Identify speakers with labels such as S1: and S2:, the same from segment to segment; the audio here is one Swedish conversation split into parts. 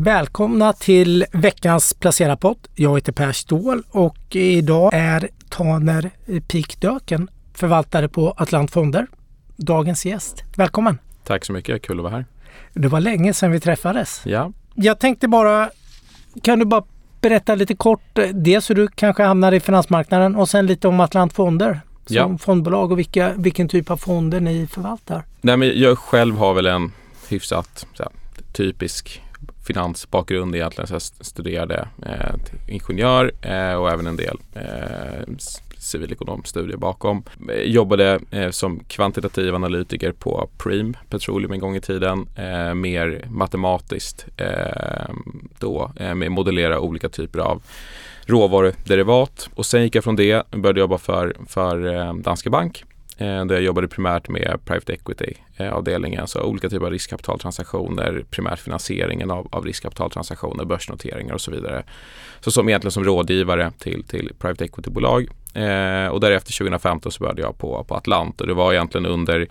S1: Välkomna till veckans placerarpott. Jag heter Per Ståhl och idag är Taner Pikdöken förvaltare på Atlant Fonder. Dagens gäst. Välkommen!
S2: Tack så mycket, kul att vara här.
S1: Det var länge sedan vi träffades.
S2: Ja.
S1: Jag tänkte bara, kan du bara berätta lite kort, dels hur du kanske hamnade i finansmarknaden och sen lite om Atlant Fonder som ja. fondbolag och vilka, vilken typ av fonder ni förvaltar?
S2: Nej, men jag själv har väl en hyfsat här, typisk finansbakgrund egentligen. Så jag studerade eh, ingenjör eh, och även en del eh, civilekonomstudier bakom. Eh, jobbade eh, som kvantitativ analytiker på Preem Petroleum en gång i tiden. Eh, mer matematiskt eh, då eh, med modellera olika typer av råvaruderivat och sen gick jag från det och började jobba för, för eh, Danske Bank Eh, där jag jobbade primärt med private equity-avdelningen, eh, Så alltså olika typer av riskkapitaltransaktioner, primärt finansieringen av, av riskkapitaltransaktioner, börsnoteringar och så vidare. Så som egentligen som rådgivare till, till private equity-bolag. Eh, och därefter 2015 så började jag på, på Atlant och det var egentligen under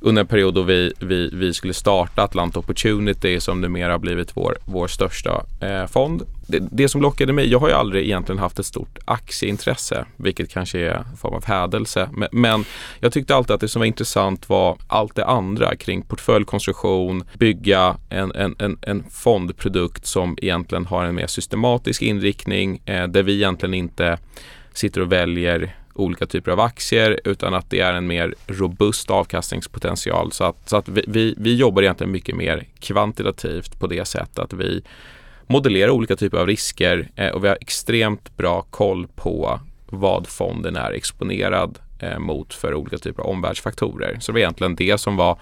S2: under en period då vi, vi, vi skulle starta Atlant Opportunity som numera har blivit vår, vår största eh, fond. Det, det, som lockade mig, jag har ju aldrig egentligen haft ett stort aktieintresse, vilket kanske är en form av hädelse. Men, men jag tyckte alltid att det som var intressant var allt det andra kring portföljkonstruktion, bygga en, en, en, en fondprodukt som egentligen har en mer systematisk inriktning eh, där vi egentligen inte sitter och väljer olika typer av aktier utan att det är en mer robust avkastningspotential. Så att, så att vi, vi, vi jobbar egentligen mycket mer kvantitativt på det sättet att vi modellera olika typer av risker eh, och vi har extremt bra koll på vad fonden är exponerad eh, mot för olika typer av omvärldsfaktorer. Så det var egentligen det som var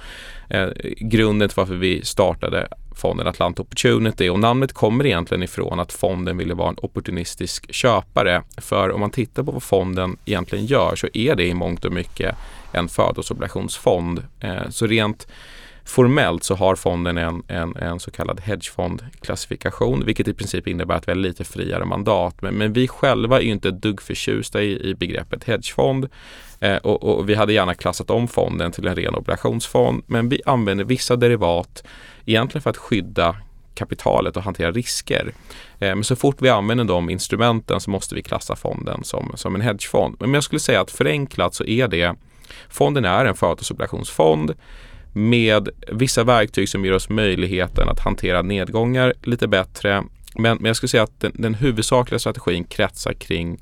S2: eh, grunden till varför vi startade fonden Atlant Opportunity och namnet kommer egentligen ifrån att fonden ville vara en opportunistisk köpare. För om man tittar på vad fonden egentligen gör så är det i mångt och mycket en födelseobligationsfond. Eh, så rent Formellt så har fonden en, en, en så kallad hedgefondklassifikation vilket i princip innebär att vi har lite friare mandat. Men, men vi själva är ju inte ett dugg förtjusta i, i begreppet hedgefond eh, och, och, vi hade gärna klassat om fonden till en ren obligationsfond men vi använder vissa derivat egentligen för att skydda kapitalet och hantera risker. Eh, men så fort vi använder de instrumenten så måste vi klassa fonden som, som en hedgefond. Men jag skulle säga att förenklat så är det Fonden är en företagsobligationsfond med vissa verktyg som ger oss möjligheten att hantera nedgångar lite bättre. Men, men jag skulle säga att den, den huvudsakliga strategin kretsar kring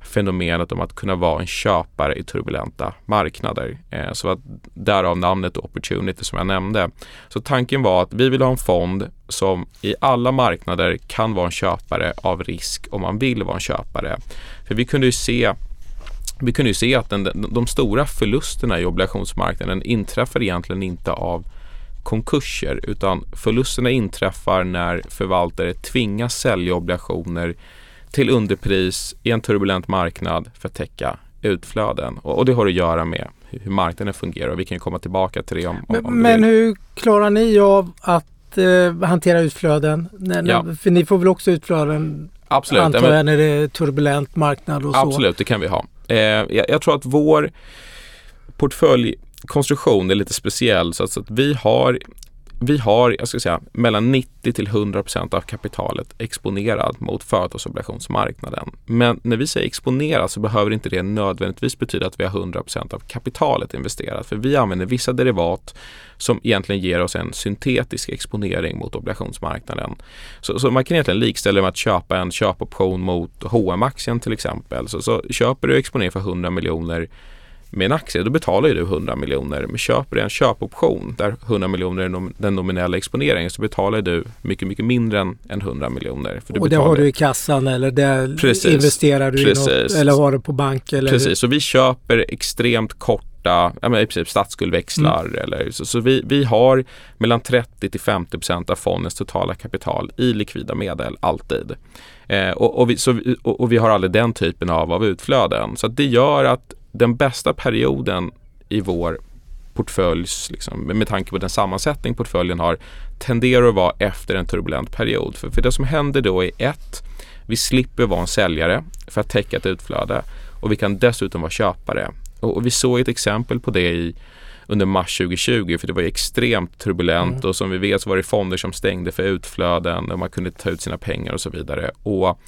S2: fenomenet om att kunna vara en köpare i turbulenta marknader. Eh, så att därav namnet Opportunity som jag nämnde. Så tanken var att vi vill ha en fond som i alla marknader kan vara en köpare av risk om man vill vara en köpare. För vi kunde ju se vi kunde ju se att den, de stora förlusterna i obligationsmarknaden inträffar egentligen inte av konkurser utan förlusterna inträffar när förvaltare tvingas sälja obligationer till underpris i en turbulent marknad för att täcka utflöden. Och, och det har att göra med hur marknaden fungerar och vi kan komma tillbaka till det om, om,
S1: om Men, hur klarar ni av att eh, hantera utflöden? När, ja. För ni får väl också utflöden
S2: Absolut.
S1: antar jag när det är turbulent marknad och
S2: så? Absolut, det kan vi ha. Eh, jag, jag, tror att vår portföljkonstruktion är lite speciell så att, så att vi har vi har, jag ska säga, mellan 90 till 100 procent av kapitalet exponerat mot företagsobligationsmarknaden. Men när vi säger exponerat så behöver inte det nödvändigtvis betyda att vi har 100 procent av kapitalet investerat. För vi använder vissa derivat som egentligen ger oss en syntetisk exponering mot obligationsmarknaden. Så, så man kan egentligen likställa det med att köpa en köpoption mot hm aktien till exempel. Så, så köper du exponering för 100 miljoner med en aktie, då betalar ju du 100 miljoner. Men köper du en köpoption där 100 miljoner är den nominella exponeringen så betalar du mycket, mycket mindre än, 100 miljoner.
S1: och det har du i kassan eller det precis, investerar du precis. i något, eller har du på bank? Eller?
S2: Precis, så vi köper extremt kort ja, men i princip statsskuldväxlar. Mm. Eller, så, så vi, vi har mellan 30 till 50 procent av fondens totala kapital i likvida medel alltid. Eh, och, och, vi, så, och, och, vi har aldrig den typen av, av utflöden. Så det gör att den bästa perioden i vår portföljs, liksom, med tanke på den sammansättning portföljen har, tenderar att vara efter en turbulent period. För, för det som händer då är ett, vi slipper vara en säljare för att täcka ett utflöde och vi kan dessutom vara köpare. Och, och vi såg ett exempel på det i under mars 2020 för det var extremt turbulent mm. och som vi vet så var det fonder som stängde för utflöden och man kunde ta ut sina pengar och så vidare. Och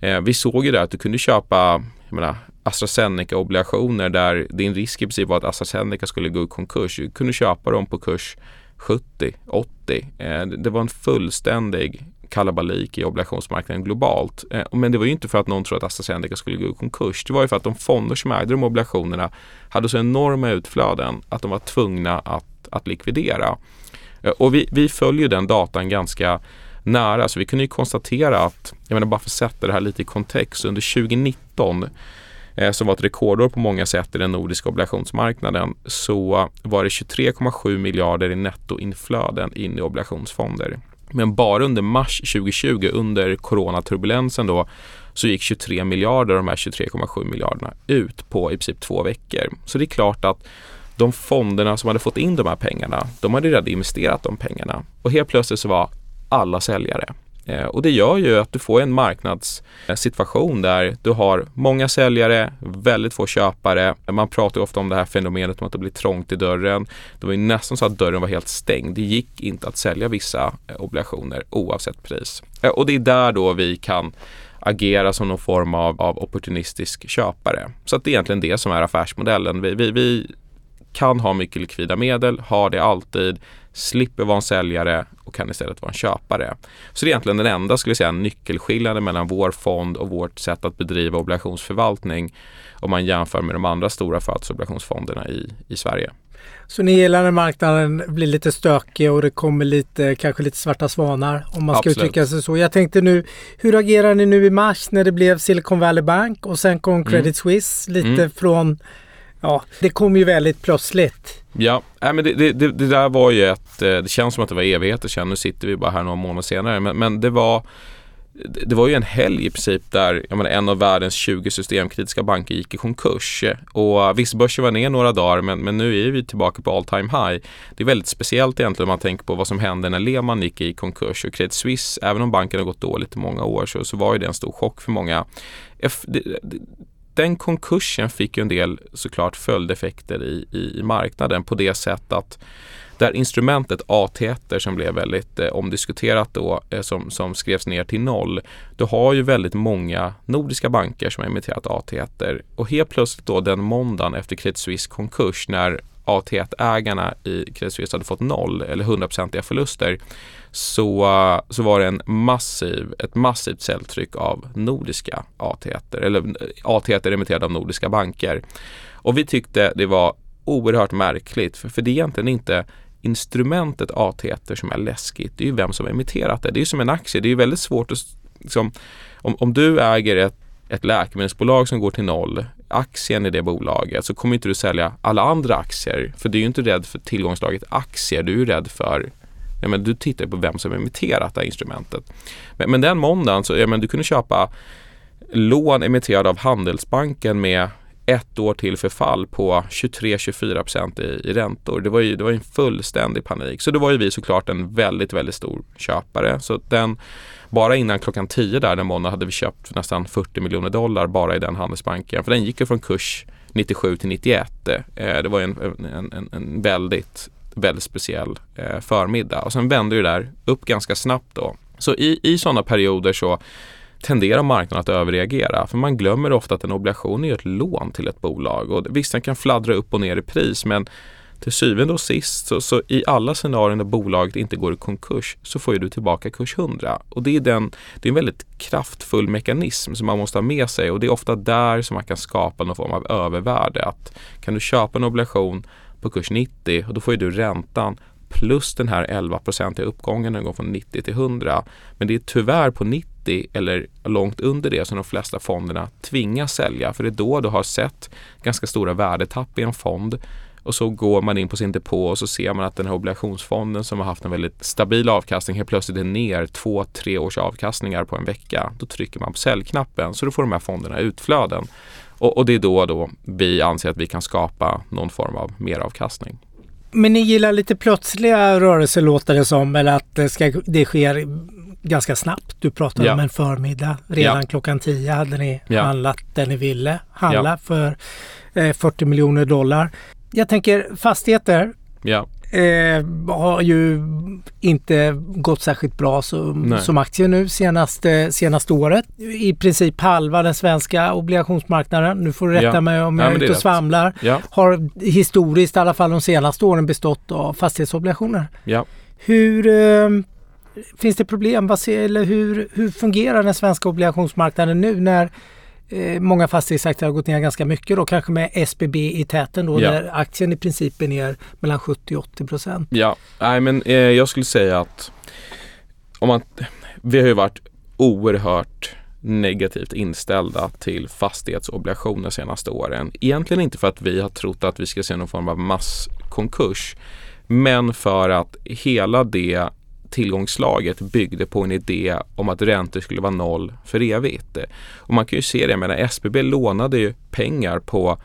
S2: eh, vi såg ju där att du kunde köpa menar, AstraZeneca-obligationer där din risk i princip var att AstraZeneca skulle gå i konkurs. Du kunde köpa dem på kurs 70, 80. Eh, det var en fullständig kalabalik i obligationsmarknaden globalt. Eh, men det var ju inte för att någon trodde att AstraZeneca skulle gå i konkurs. Det var ju för att de fonder som ägde de obligationerna hade så enorma utflöden att de var tvungna att, att likvidera. Eh, och vi, vi följer den datan ganska nära så vi kunde ju konstatera att, jag menar bara för att sätta det här lite i kontext, under 2019 eh, som var ett rekordår på många sätt i den nordiska obligationsmarknaden så var det 23,7 miljarder i nettoinflöden in i obligationsfonder. Men bara under mars 2020 under coronaturbulensen då så gick 23 miljarder av de här 23,7 miljarderna ut på i princip två veckor. Så det är klart att de fonderna som hade fått in de här pengarna, de hade redan investerat de pengarna. Och helt plötsligt så var alla säljare. Eh, och det gör ju att du får en marknadssituation där du har många säljare, väldigt få köpare. Man pratar ofta om det här fenomenet om att det blir trångt i dörren. Det var ju nästan så att dörren var helt stängd. Det gick inte att sälja vissa eh, obligationer oavsett pris. Eh, och det är där då vi kan agera som någon form av, av opportunistisk köpare. Så att det är egentligen det som är affärsmodellen. Vi, vi, vi kan ha mycket likvida medel, har det alltid, slipper vara en säljare och kan istället vara en köpare. Så det är egentligen den enda skulle säga, nyckelskillnaden mellan vår fond och vårt sätt att bedriva obligationsförvaltning om man jämför med de andra stora företagsobligationsfonderna i, i Sverige.
S1: Så ni gillar när marknaden blir lite stökig och det kommer lite, kanske lite svarta svanar om man ska uttrycka sig så. Jag tänkte nu, hur agerar ni nu i mars när det blev Silicon Valley Bank och sen kom mm. Credit mm. Suisse lite mm. från Ja, det kom ju väldigt plötsligt.
S2: Ja, äh, men det, det, det, där var ju ett, eh, det känns som att det var evigheter sedan. Nu sitter vi bara här några månader senare. Men, men det var det var ju en helg i princip där jag menar, en av världens 20 systemkritiska banker gick i konkurs. Och eh, visst, börsen var ner några dagar men, men nu är vi tillbaka på all time high. Det är väldigt speciellt egentligen om man tänker på vad som hände när Lehman gick i konkurs och Credit Suisse, även om banken har gått dåligt i många år så, så var ju det en stor chock för många den konkursen fick ju en del såklart följdeffekter i, i, i marknaden på det sätt att där instrumentet AT1 som blev väldigt eh, omdiskuterat då, eh, som, som skrevs ner till noll. Du har ju väldigt många nordiska banker som har emitterat AT1 och helt plötsligt då den måndagen efter Credit Suisse konkurs när AT1-ägarna i Credit Suisse hade fått noll eller hundraprocentiga förluster så, eh, så var det en massiv, ett massivt säljtryck av nordiska AT1 eller eh, AT1 emitterade av nordiska banker. Och vi tyckte det var oerhört märkligt för, för det är egentligen inte instrumentet AT1 som är läskigt. Det är ju vem som har emitterat det. Det är ju som en aktie. Det är väldigt svårt att liksom, om, om du äger ett ett läkemedelsbolag som går till noll, aktien i det bolaget, så kommer inte du sälja alla andra aktier. För du är ju inte rädd för tillgångslaget aktier, du är ju rädd för Ja, men du tittar på vem som har emitterat det här instrumentet. Men, men den måndagen så ja, men du kunde köpa lån emitterade av Handelsbanken med ett år till förfall på 23-24 procent i, i räntor. Det var ju det var en fullständig panik. Så då var ju vi såklart en väldigt, väldigt stor köpare. Så den, bara innan klockan 10 där den månaden hade vi köpt nästan 40 miljoner dollar bara i den handelsbanken. För den gick ju från kurs 97 till 91. Eh, det var en, en, en, en väldigt, väldigt speciell eh, förmiddag. Och sen vände det där upp ganska snabbt då. Så i, i sådana perioder så tenderar marknaden att överreagera. För man glömmer ofta att en obligation är ett lån till ett bolag. Och visst, den kan fladdra upp och ner i pris men till syvende och sist så, så, i alla scenarion där bolaget inte går i konkurs så får du tillbaka kurs 100. Och det är, den, det är en väldigt kraftfull mekanism som man måste ha med sig och det är ofta där som man kan skapa någon form av övervärde. Att kan du köpa en obligation på kurs 90 och då får du räntan plus den här 11-procentiga uppgången den går från 90 till 100. Men det är tyvärr på 90 eller långt under det som de flesta fonderna tvingas sälja för det är då du har sett ganska stora värdetapp i en fond och så går man in på sin depå och så ser man att den här obligationsfonden som har haft en väldigt stabil avkastning helt plötsligt är ner två, tre års avkastningar på en vecka. Då trycker man på säljknappen så då får de här fonderna utflöden. Och, och det är då, då vi anser att vi kan skapa någon form av meravkastning.
S1: Men ni gillar lite plötsliga rörelser låter det som, eller att det, ska, det sker ganska snabbt. Du pratade ja. om en förmiddag. Redan ja. klockan 10 hade ni ja. handlat det ni ville handla för eh, 40 miljoner dollar. jag tänker fastigheter eh, har ju inte gått särskilt bra som, som aktie nu senaste, senaste året. I princip halva den svenska obligationsmarknaden. Nu får du rätta mig om
S2: Ja,
S1: jag är ute och svamlar. Har historiskt, i alla fall de senaste åren, bestått av fastighetsobligationer. Hur eh, Finns det problem? Vad ser, eller hur, hur fungerar den svenska obligationsmarknaden nu när eh, många fastighetsaktier har gått ner ganska mycket då kanske med SBB i täten då
S2: Ja.
S1: där aktien i princip är ner mellan 70 och 80 procent.
S2: Ja, nej men eh, jag skulle säga att om man, vi har ju varit oerhört negativt inställda till fastighetsobligationer de senaste åren. Egentligen inte för att vi har trott att vi ska se någon form av masskonkurs, men för att hela det tillgångslaget byggde på en idé om att räntor skulle vara noll för evigt. Och man kan ju se det, jag menar SBB lånade ju pengar på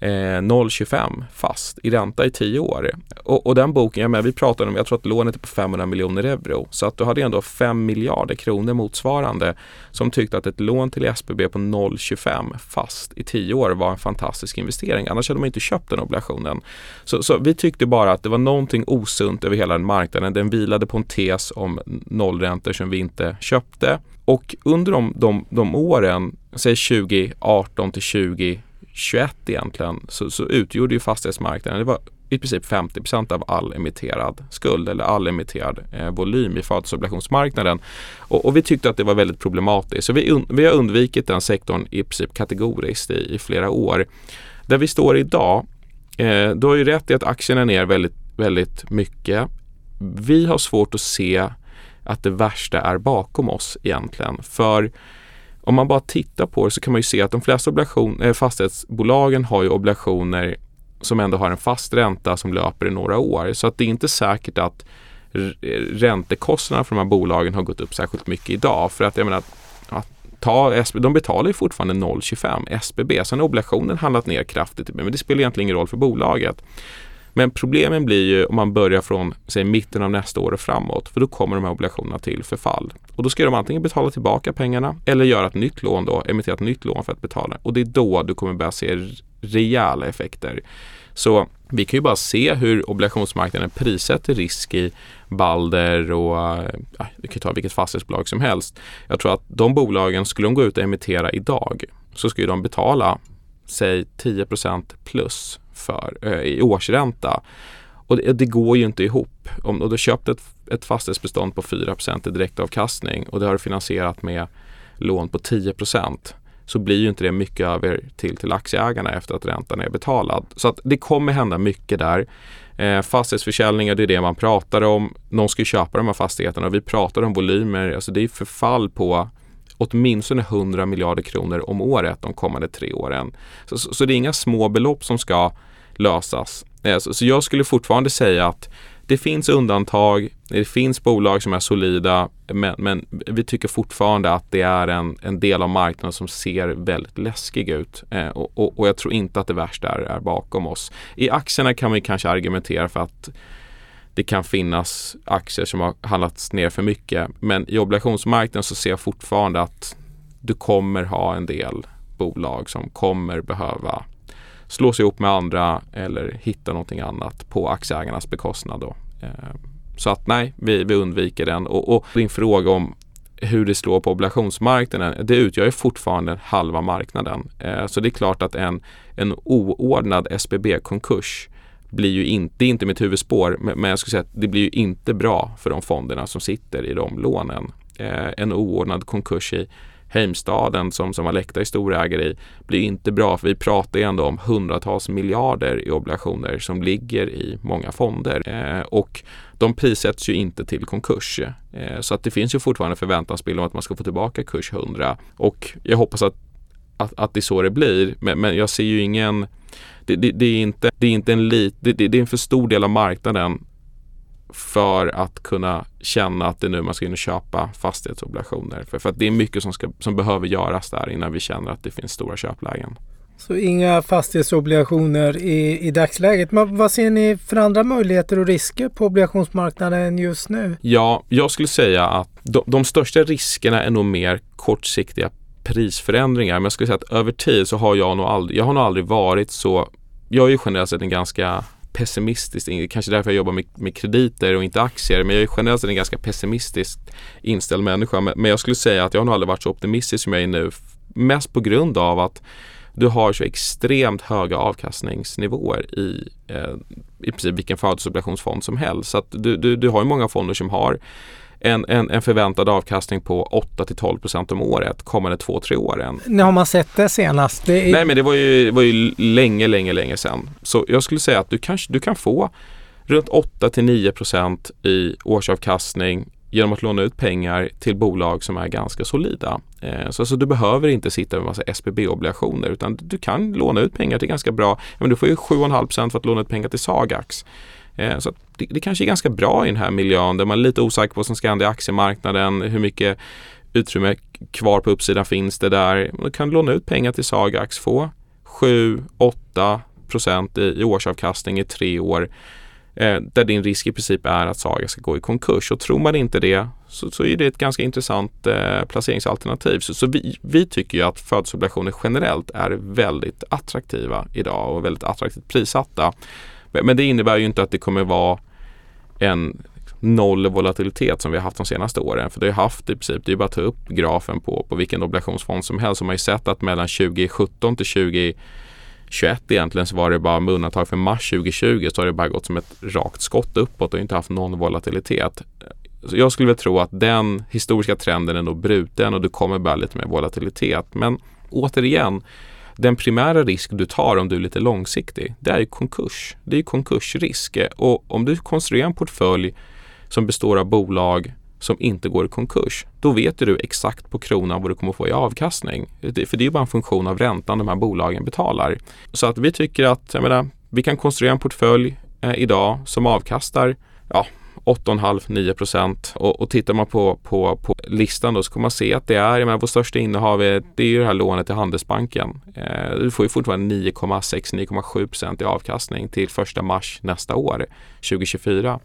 S2: eh, 0,25 fast i ränta i 10 år. Och, och den boken, jag menar, vi pratade om, jag tror att lånet är på 500 miljoner euro. Så att du hade ändå 5 miljarder kronor motsvarande som tyckte att ett lån till SBB på 0,25 fast i 10 år var en fantastisk investering. Annars hade man inte köpt den obligationen. Så, så vi tyckte bara att det var någonting osunt över hela den marknaden. Den vilade på en tes om nollräntor som vi inte köpte. Och under de, de, de åren, säg 2018 till 2021 egentligen, så, så utgjorde ju fastighetsmarknaden, det var i princip 50% av all emitterad skuld eller all emitterad eh, volym i fastighetsobligationsmarknaden. Och, och vi tyckte att det var väldigt problematiskt. Så vi, un, vi har undvikit den sektorn i princip kategoriskt i, i flera år. Där vi står idag, eh, du har ju rätt i att aktierna är ner väldigt, väldigt mycket. Vi har svårt att se att det värsta är bakom oss egentligen. För om man bara tittar på det så kan man ju se att de flesta obligation, eh, fastighetsbolagen har ju obligationer som ändå har en fast ränta som löper i några år. Så att det är inte säkert att eh, räntekostnaderna för de här bolagen har gått upp särskilt mycket idag. För att jag menar, att ta SB, de betalar ju fortfarande 0,25 SBB. Sen har obligationen handlat ner kraftigt, men det spelar egentligen ingen roll för bolaget. Men problemen blir ju om man börjar från säg, mitten av nästa år och framåt. För då kommer de här obligationerna till förfall. Och då ska de antingen betala tillbaka pengarna eller göra ett nytt lån då, emittera ett nytt lån för att betala. Och det är då du kommer börja se rejäla effekter. Så vi kan ju bara se hur obligationsmarknaden prissätter risk i Balder och ja, vi kan ta vilket fastighetsbolag som helst. Jag tror att de bolagen, skulle de gå ut och emittera idag så skulle de betala säg 10% plus för, eh, i årsränta. Och det, det går ju inte ihop. Om du har köpt ett, ett fastighetsbestånd på 4% i direktavkastning och det har du finansierat med lån på 10% så blir ju inte det mycket över till, till aktieägarna efter att räntan är betalad. Så att det kommer hända mycket där. Eh, fastighetsförsäljningar, det är det man pratar om. Någon ska ju köpa de här fastigheterna och vi pratar om volymer. Alltså det är förfall på åtminstone 100 miljarder kronor om året de kommande tre åren. Så, så, så det är inga små belopp som ska lösas. Eh, så, så jag skulle fortfarande säga att det finns undantag, det finns bolag som är solida, men, men vi tycker fortfarande att det är en, en del av marknaden som ser väldigt läskig ut. Eh, och, och, och jag tror inte att det värsta är, är bakom oss. I aktierna kan vi kanske argumentera för att det kan finnas aktier som har handlats ner för mycket. Men i obligationsmarknaden så ser jag fortfarande att du kommer ha en del bolag som kommer behöva slå sig ihop med andra eller hitta någonting annat på aktieägarnas bekostnad. Då. Eh, Så att nej, vi, vi undviker den. Och, och din fråga om hur det slår på obligationsmarknaden, det utgör ju fortfarande halva marknaden. Eh, Så det är klart att en, en oordnad SBB-konkurs blir ju inte, det är inte mitt huvudspår, men men jag skulle säga att det blir ju inte bra för de fonderna som sitter i de lånen. Eh, En oordnad konkurs i Heimstaden som, som Alecta är storägare i blir inte bra för vi pratar ju ändå om hundratals miljarder i obligationer som ligger i många fonder eh, och de prissätts ju inte till konkurs. Eh, så att det finns ju fortfarande förväntansbild om att man ska få tillbaka kurs 100 och jag hoppas att, att, att det är så det blir men, men jag ser ju ingen det, det, det, är inte, det är inte en lit, det, det, det är en för stor del av marknaden för att kunna känna att det är nu man ska in och köpa fastighetsobligationer. För, för att det är mycket som, ska, som behöver göras där innan vi känner att det finns stora köplägen.
S1: Så inga fastighetsobligationer i, i dagsläget. Men vad ser ni för andra möjligheter och risker på obligationsmarknaden just nu?
S2: Ja, jag skulle säga att de, de största riskerna är nog mer kortsiktiga prisförändringar. Men jag skulle säga att över tid så har jag nog aldrig, jag har nog aldrig varit så jag är ju generellt sett en ganska pessimistiskt. kanske därför jag jobbar med, med krediter och inte aktier, men jag är generellt sett en ganska pessimistiskt inställd människa. Men, men jag skulle säga att jag har nog aldrig varit så optimistisk som jag är nu. Mest på grund av att du har så extremt höga avkastningsnivåer i eh, i princip vilken födelseobligationsfond som helst. Så att du, du, du har ju många fonder som har en, en, en förväntad avkastning på 8 till 12 procent om året kommande två, tre åren.
S1: När har man sett det senast? Det
S2: är... Nej men det var, ju, det var ju länge, länge, länge sedan. Så jag skulle säga att du, kanske, du kan få runt 8 till 9 procent i årsavkastning genom att låna ut pengar till bolag som är ganska solida. Eh, så alltså, du behöver inte sitta med massa SBB-obligationer utan du kan låna ut pengar till ganska bra, men du får ju 7,5% för att låna ut pengar till Sagax. Eh, så det, det kanske är ganska bra i den här miljön där man är lite osäker på vad som ska hända i aktiemarknaden, hur mycket utrymme kvar på uppsidan finns det där. Man kan låna ut pengar till Sagax, få 7-8 procent i, i årsavkastning i tre år eh, där din risk i princip är att Saga ska gå i konkurs. Och tror man inte det så, så är det ett ganska intressant eh, placeringsalternativ. Så, så vi, vi, tycker ju att födelseobligationer generellt är väldigt attraktiva idag och väldigt attraktivt prissatta. Men det innebär ju inte att det kommer vara en noll volatilitet som vi har haft de senaste åren. För det har haft i princip, det är bara att ta upp grafen på, på vilken obligationsfond som helst. Så man har ju sett att mellan 2017 till 2021 egentligen så var det bara med undantag för mars 2020 så har det bara gått som ett rakt skott uppåt och inte haft någon volatilitet. Så jag skulle väl tro att den historiska trenden är nog bruten och det kommer bara lite mer volatilitet. Men återigen, den primära risk du tar om du är lite långsiktig, det är ju konkurs. Det är konkursrisk och om du konstruerar en portfölj som består av bolag som inte går i konkurs, då vet du exakt på kronan vad du kommer få i avkastning. För det är bara en funktion av räntan de här bolagen betalar. Så att vi tycker att jag menar, vi kan konstruera en portfölj eh, idag som avkastar ja, 8,5-9 procent och, och tittar man på, på, på listan då så kommer man se att det är, menar, vårt största innehav är, det är ju det här lånet till Handelsbanken. Eh, du får ju fortfarande 9,6-9,7 procent i avkastning till första mars nästa år, 2024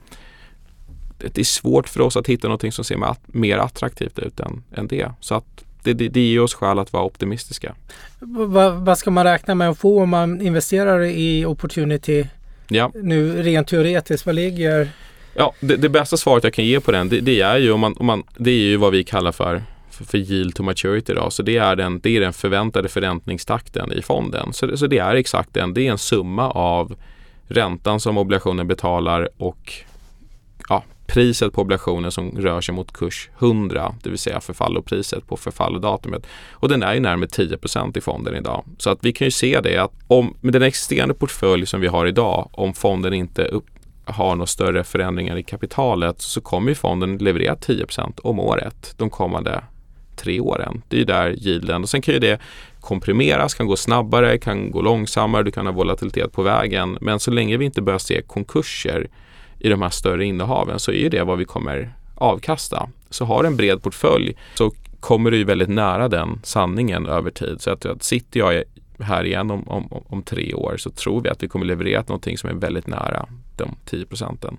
S2: det är svårt för oss att hitta någonting som ser mer attraktivt ut än, än det. Så att det, det, det ger oss skäl att vara optimistiska.
S1: Vad, vad ska man räkna med att få om man investerar i Opportunity? Ja. Nu rent teoretiskt, vad ligger?
S2: Ja, det, det bästa svaret jag kan ge på den det, det, är ju om man, om man, det är ju vad vi kallar för för, för yield to maturity då. Så det är, den, det är den förväntade förräntningstakten i fonden. Så, så det är exakt den, det är en summa av räntan som obligationen betalar och ja, priset på obligationen som rör sig mot kurs 100, det vill säga förfallopriset på förfallodatumet. Och den är ju närmare 10 i fonden idag. Så att vi kan ju se det att om med den existerande portfölj som vi har idag, om fonden inte upp, har några större förändringar i kapitalet så kommer ju fonden leverera 10% om året de kommande tre åren. Det är där yielden och sen kan ju det komprimeras, kan gå snabbare, kan gå långsammare, du kan ha volatilitet på vägen. Men så länge vi inte börjar se konkurser i de här större innehaven så är det vad vi kommer avkasta. Så har du en bred portfölj så kommer du ju väldigt nära den sanningen över tid. Så att, att sitter jag här igen om, om, om tre år så tror vi att vi kommer leverera någonting som är väldigt nära de 10 procenten.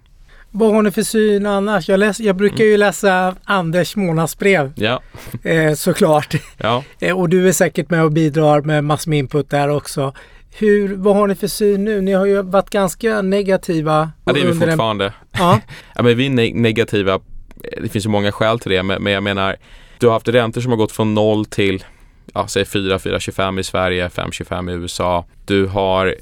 S1: Vad har ni för syn annars? Jag, läs, jag brukar ju mm. läsa Anders månadsbrev.
S2: Ja.
S1: Eh, såklart.
S2: Ja.
S1: Eh, och du är säkert med och bidrar med massor med input där också. Hur, vad har ni för syn nu? Ni har ju varit ganska negativa.
S2: Ja, det är vi fortfarande. En... Ja. ja, men vi är ne negativa. Det finns ju många skäl till det, men, men jag menar, du har haft räntor som har gått från 0 till ja, säg 4, 4,25 i Sverige, 5,25 i USA. Du har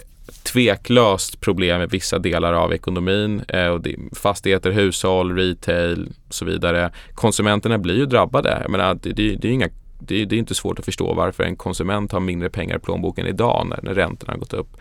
S2: tveklöst problem med vissa delar av ekonomin. Eh, och fastigheter, hushåll, retail och så vidare. Konsumenterna blir ju drabbade. Jag menar, det, det, det är inga det, det, är inte svårt att förstå varför en konsument har mindre pengar i plånboken idag när, när räntorna har gått upp.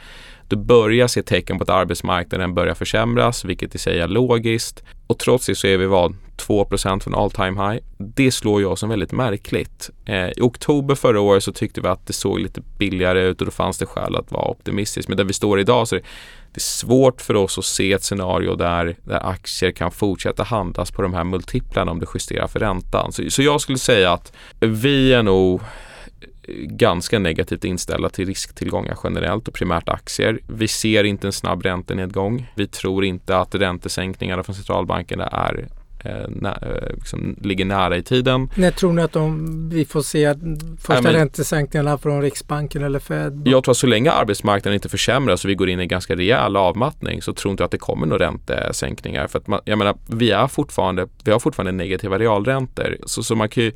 S2: Du börjar se tecken på att arbetsmarknaden börjar försämras, vilket i sig är logiskt. Och trots det så är vi vad? 2% från all time high. Det slår jag som väldigt märkligt. Eh, I oktober förra året så tyckte vi att det såg lite billigare ut och då fanns det skäl att vara optimistisk. Men där vi står idag så är det, det är svårt för oss att se ett scenario där, där aktier kan fortsätta handlas på de här multiplarna om det justerar för räntan. Så, så jag skulle säga att vi är nog ganska negativt inställda till risktillgångar generellt och primärt aktier. Vi ser inte en snabb räntenedgång. Vi tror inte att räntesänkningarna från centralbankerna är eh, nä, eh, liksom ligger nära i tiden.
S1: När tror ni att de, vi får se första men, räntesänkningarna från Riksbanken eller Fed?
S2: Jag tror att så länge arbetsmarknaden inte försämras och vi går in i en ganska rejäl avmattning så tror inte jag att det kommer några räntesänkningar. För att man, jag menar, vi, är fortfarande, vi har fortfarande negativa realräntor. Så, så man kan ju,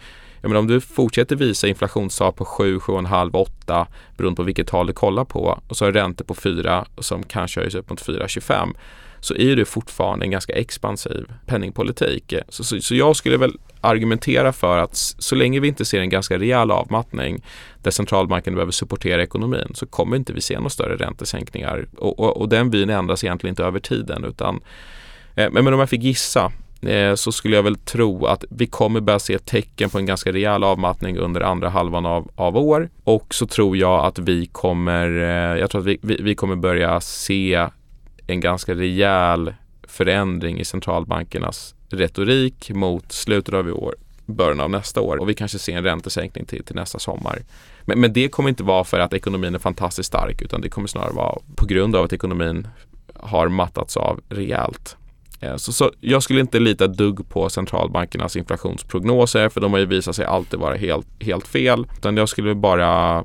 S2: jag menar, om du fortsätter visa inflationstal på 7, 7,5, 8 beroende på vilket tal du kollar på och så har räntor på 4 som kanske höjs upp mot 4,25 så är det fortfarande en ganska expansiv penningpolitik. Så, så, så, jag skulle väl argumentera för att så länge vi inte ser en ganska rejäl avmattning där centralbanken behöver supportera ekonomin så kommer inte vi se några större räntesänkningar och, och, och den vyn ändras egentligen inte över tiden utan eh, men om jag fick gissa Eh, så skulle jag väl tro att vi kommer börja se tecken på en ganska rejäl avmattning under andra halvan av, av år och så tror jag att vi kommer, eh, jag tror att vi, vi, vi kommer börja se en ganska rejäl förändring i centralbankernas retorik mot slutet av i år, början av nästa år och vi kanske ser en räntesänkning till, till nästa sommar. Men, men det kommer inte vara för att ekonomin är fantastiskt stark utan det kommer snarare vara på grund av att ekonomin har mattats av rejält. Eh, så, så, jag skulle inte lita dugg på centralbankernas inflationsprognoser för de har ju visat sig alltid vara helt, helt fel. Utan jag skulle bara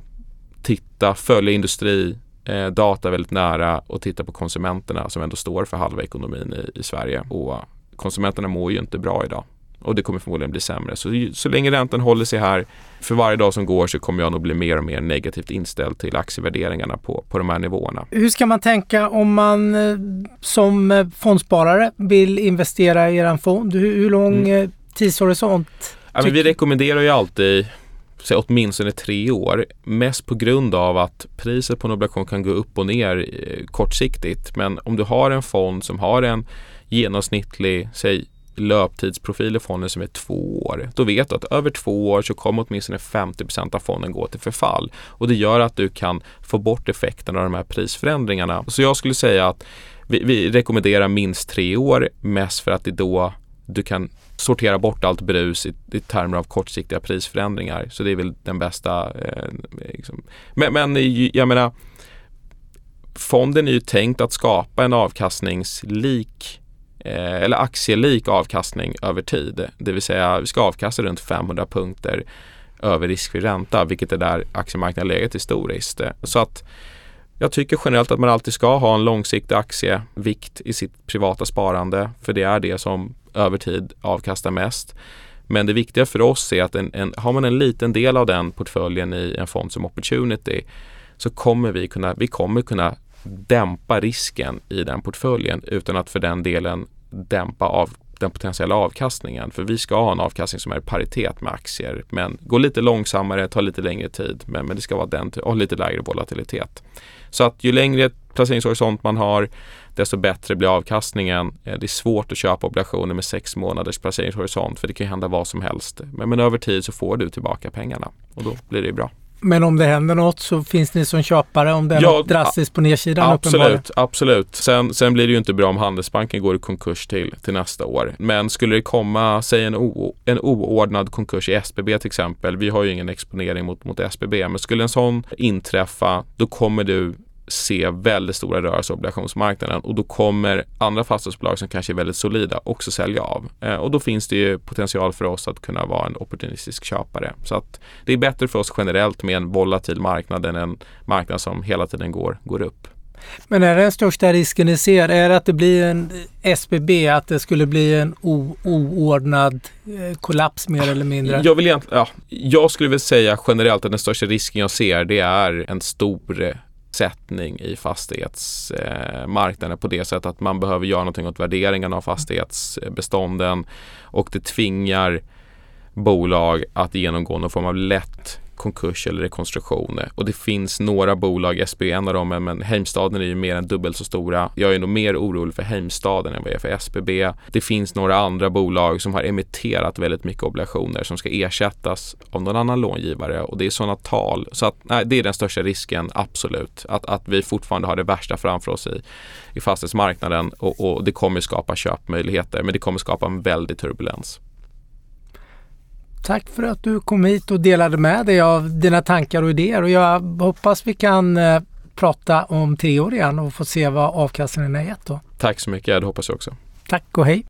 S2: titta, följa industri, eh, data väldigt nära och titta på konsumenterna som ändå står för halva ekonomin i, i Sverige. Och konsumenterna mår ju inte bra idag och det kommer förmodligen bli sämre. Så, så länge räntan håller sig här, för varje dag som går så kommer jag nog bli mer och mer negativt inställd till aktievärderingarna på, på de här nivåerna.
S1: Hur ska man tänka om man eh, som eh, fondsparare vill investera i er fond? Hur, hur lång mm. Eh, tidshorisont?
S2: Ja, vi rekommenderar ju alltid säg, åtminstone tre år. Mest på grund av att priset på en obligation kan gå upp och ner kortsiktigt. Men om du har en fond som har en genomsnittlig, säg löptidsprofil i fonden som är två år. Då vet du att över två år så kommer åtminstone 50% av fonden gå till förfall. Och det gör att du kan få bort effekten av de här prisförändringarna. Så jag skulle säga att vi, vi rekommenderar minst tre år, mest för att det då du kan sortera bort allt brus i, i termer av kortsiktiga prisförändringar. Så det är väl den bästa. Eh, liksom. men, men jag menar, fonden är ju tänkt att skapa en avkastningslik Eh, eller aktielik avkastning över tid. Det vill säga vi ska avkasta runt 500 punkter över riskfri ränta, vilket är där aktiemarknaden legat historiskt. Eh, så att jag tycker generellt att man alltid ska ha en långsiktig aktievikt i sitt privata sparande, för det är det som över tid avkastar mest. Men det viktiga för oss är att en, en, har man en liten del av den portföljen i en fond som Opportunity så kommer vi kunna, vi kommer kunna dämpa risken i den portföljen utan att för den delen dämpa av den potentiella avkastningen. För vi ska ha en avkastning som är i paritet med aktier. Men gå lite långsammare, ta lite längre tid. Men, men det ska vara den och lite lägre volatilitet. Så att ju längre placeringshorisont man har desto bättre blir avkastningen. Eh, det är svårt att köpa obligationer med sex månaders placeringshorisont för det kan hända vad som helst. Men, men över tid så får du tillbaka pengarna och då blir det bra.
S1: Men om det händer något så finns ni som köpare om det är ja, något drastiskt på nedsidan?
S2: Absolut, absolut. Sen, sen blir det ju inte bra om Handelsbanken går i konkurs till, till nästa år. Men skulle det komma, säg en, o, en oordnad konkurs i SBB till exempel. Vi har ju ingen exponering mot, mot SBB, men skulle en sån inträffa, då kommer du se väldigt stora rörelser på obligationsmarknaden och då kommer andra fastighetsbolag som kanske är väldigt solida också sälja av. Eh, och då finns det ju potential för oss att kunna vara en opportunistisk köpare. Så att det är bättre för oss generellt med en volatil marknad än en marknad som hela tiden går, går upp.
S1: Men är den största risken ni ser? Är det att det blir en SBB, att det skulle bli en oordnad eh, kollaps mer eller mindre?
S2: Jag, vill ja, jag skulle väl säga generellt att den största risken jag ser det är en stor sättning i fastighetsmarknaden på det sättet att man behöver göra någonting åt värderingen av fastighetsbestånden och det tvingar bolag att genomgå någon form av lätt konkurs eller rekonstruktion. Och det finns några bolag, SB är en av dem, men Heimstaden är ju mer än dubbelt så stora. Jag är nog mer orolig för Heimstaden än vad jag är för SBB. Det finns några andra bolag som har emitterat väldigt mycket obligationer som ska ersättas av någon annan långivare och det är sådana tal. Så att, nej, det är den största risken, absolut. Att, att vi fortfarande har det värsta framför oss i, i fastighetsmarknaden och, och det kommer skapa köpmöjligheter men det kommer skapa en väldig turbulens.
S1: Tack för att du kom hit och delade med dig av dina tankar och idéer och jag hoppas vi kan eh, prata om tre år igen och få se vad avkastningen är gett då.
S2: Tack så mycket, det hoppas jag också.
S1: Tack och hej.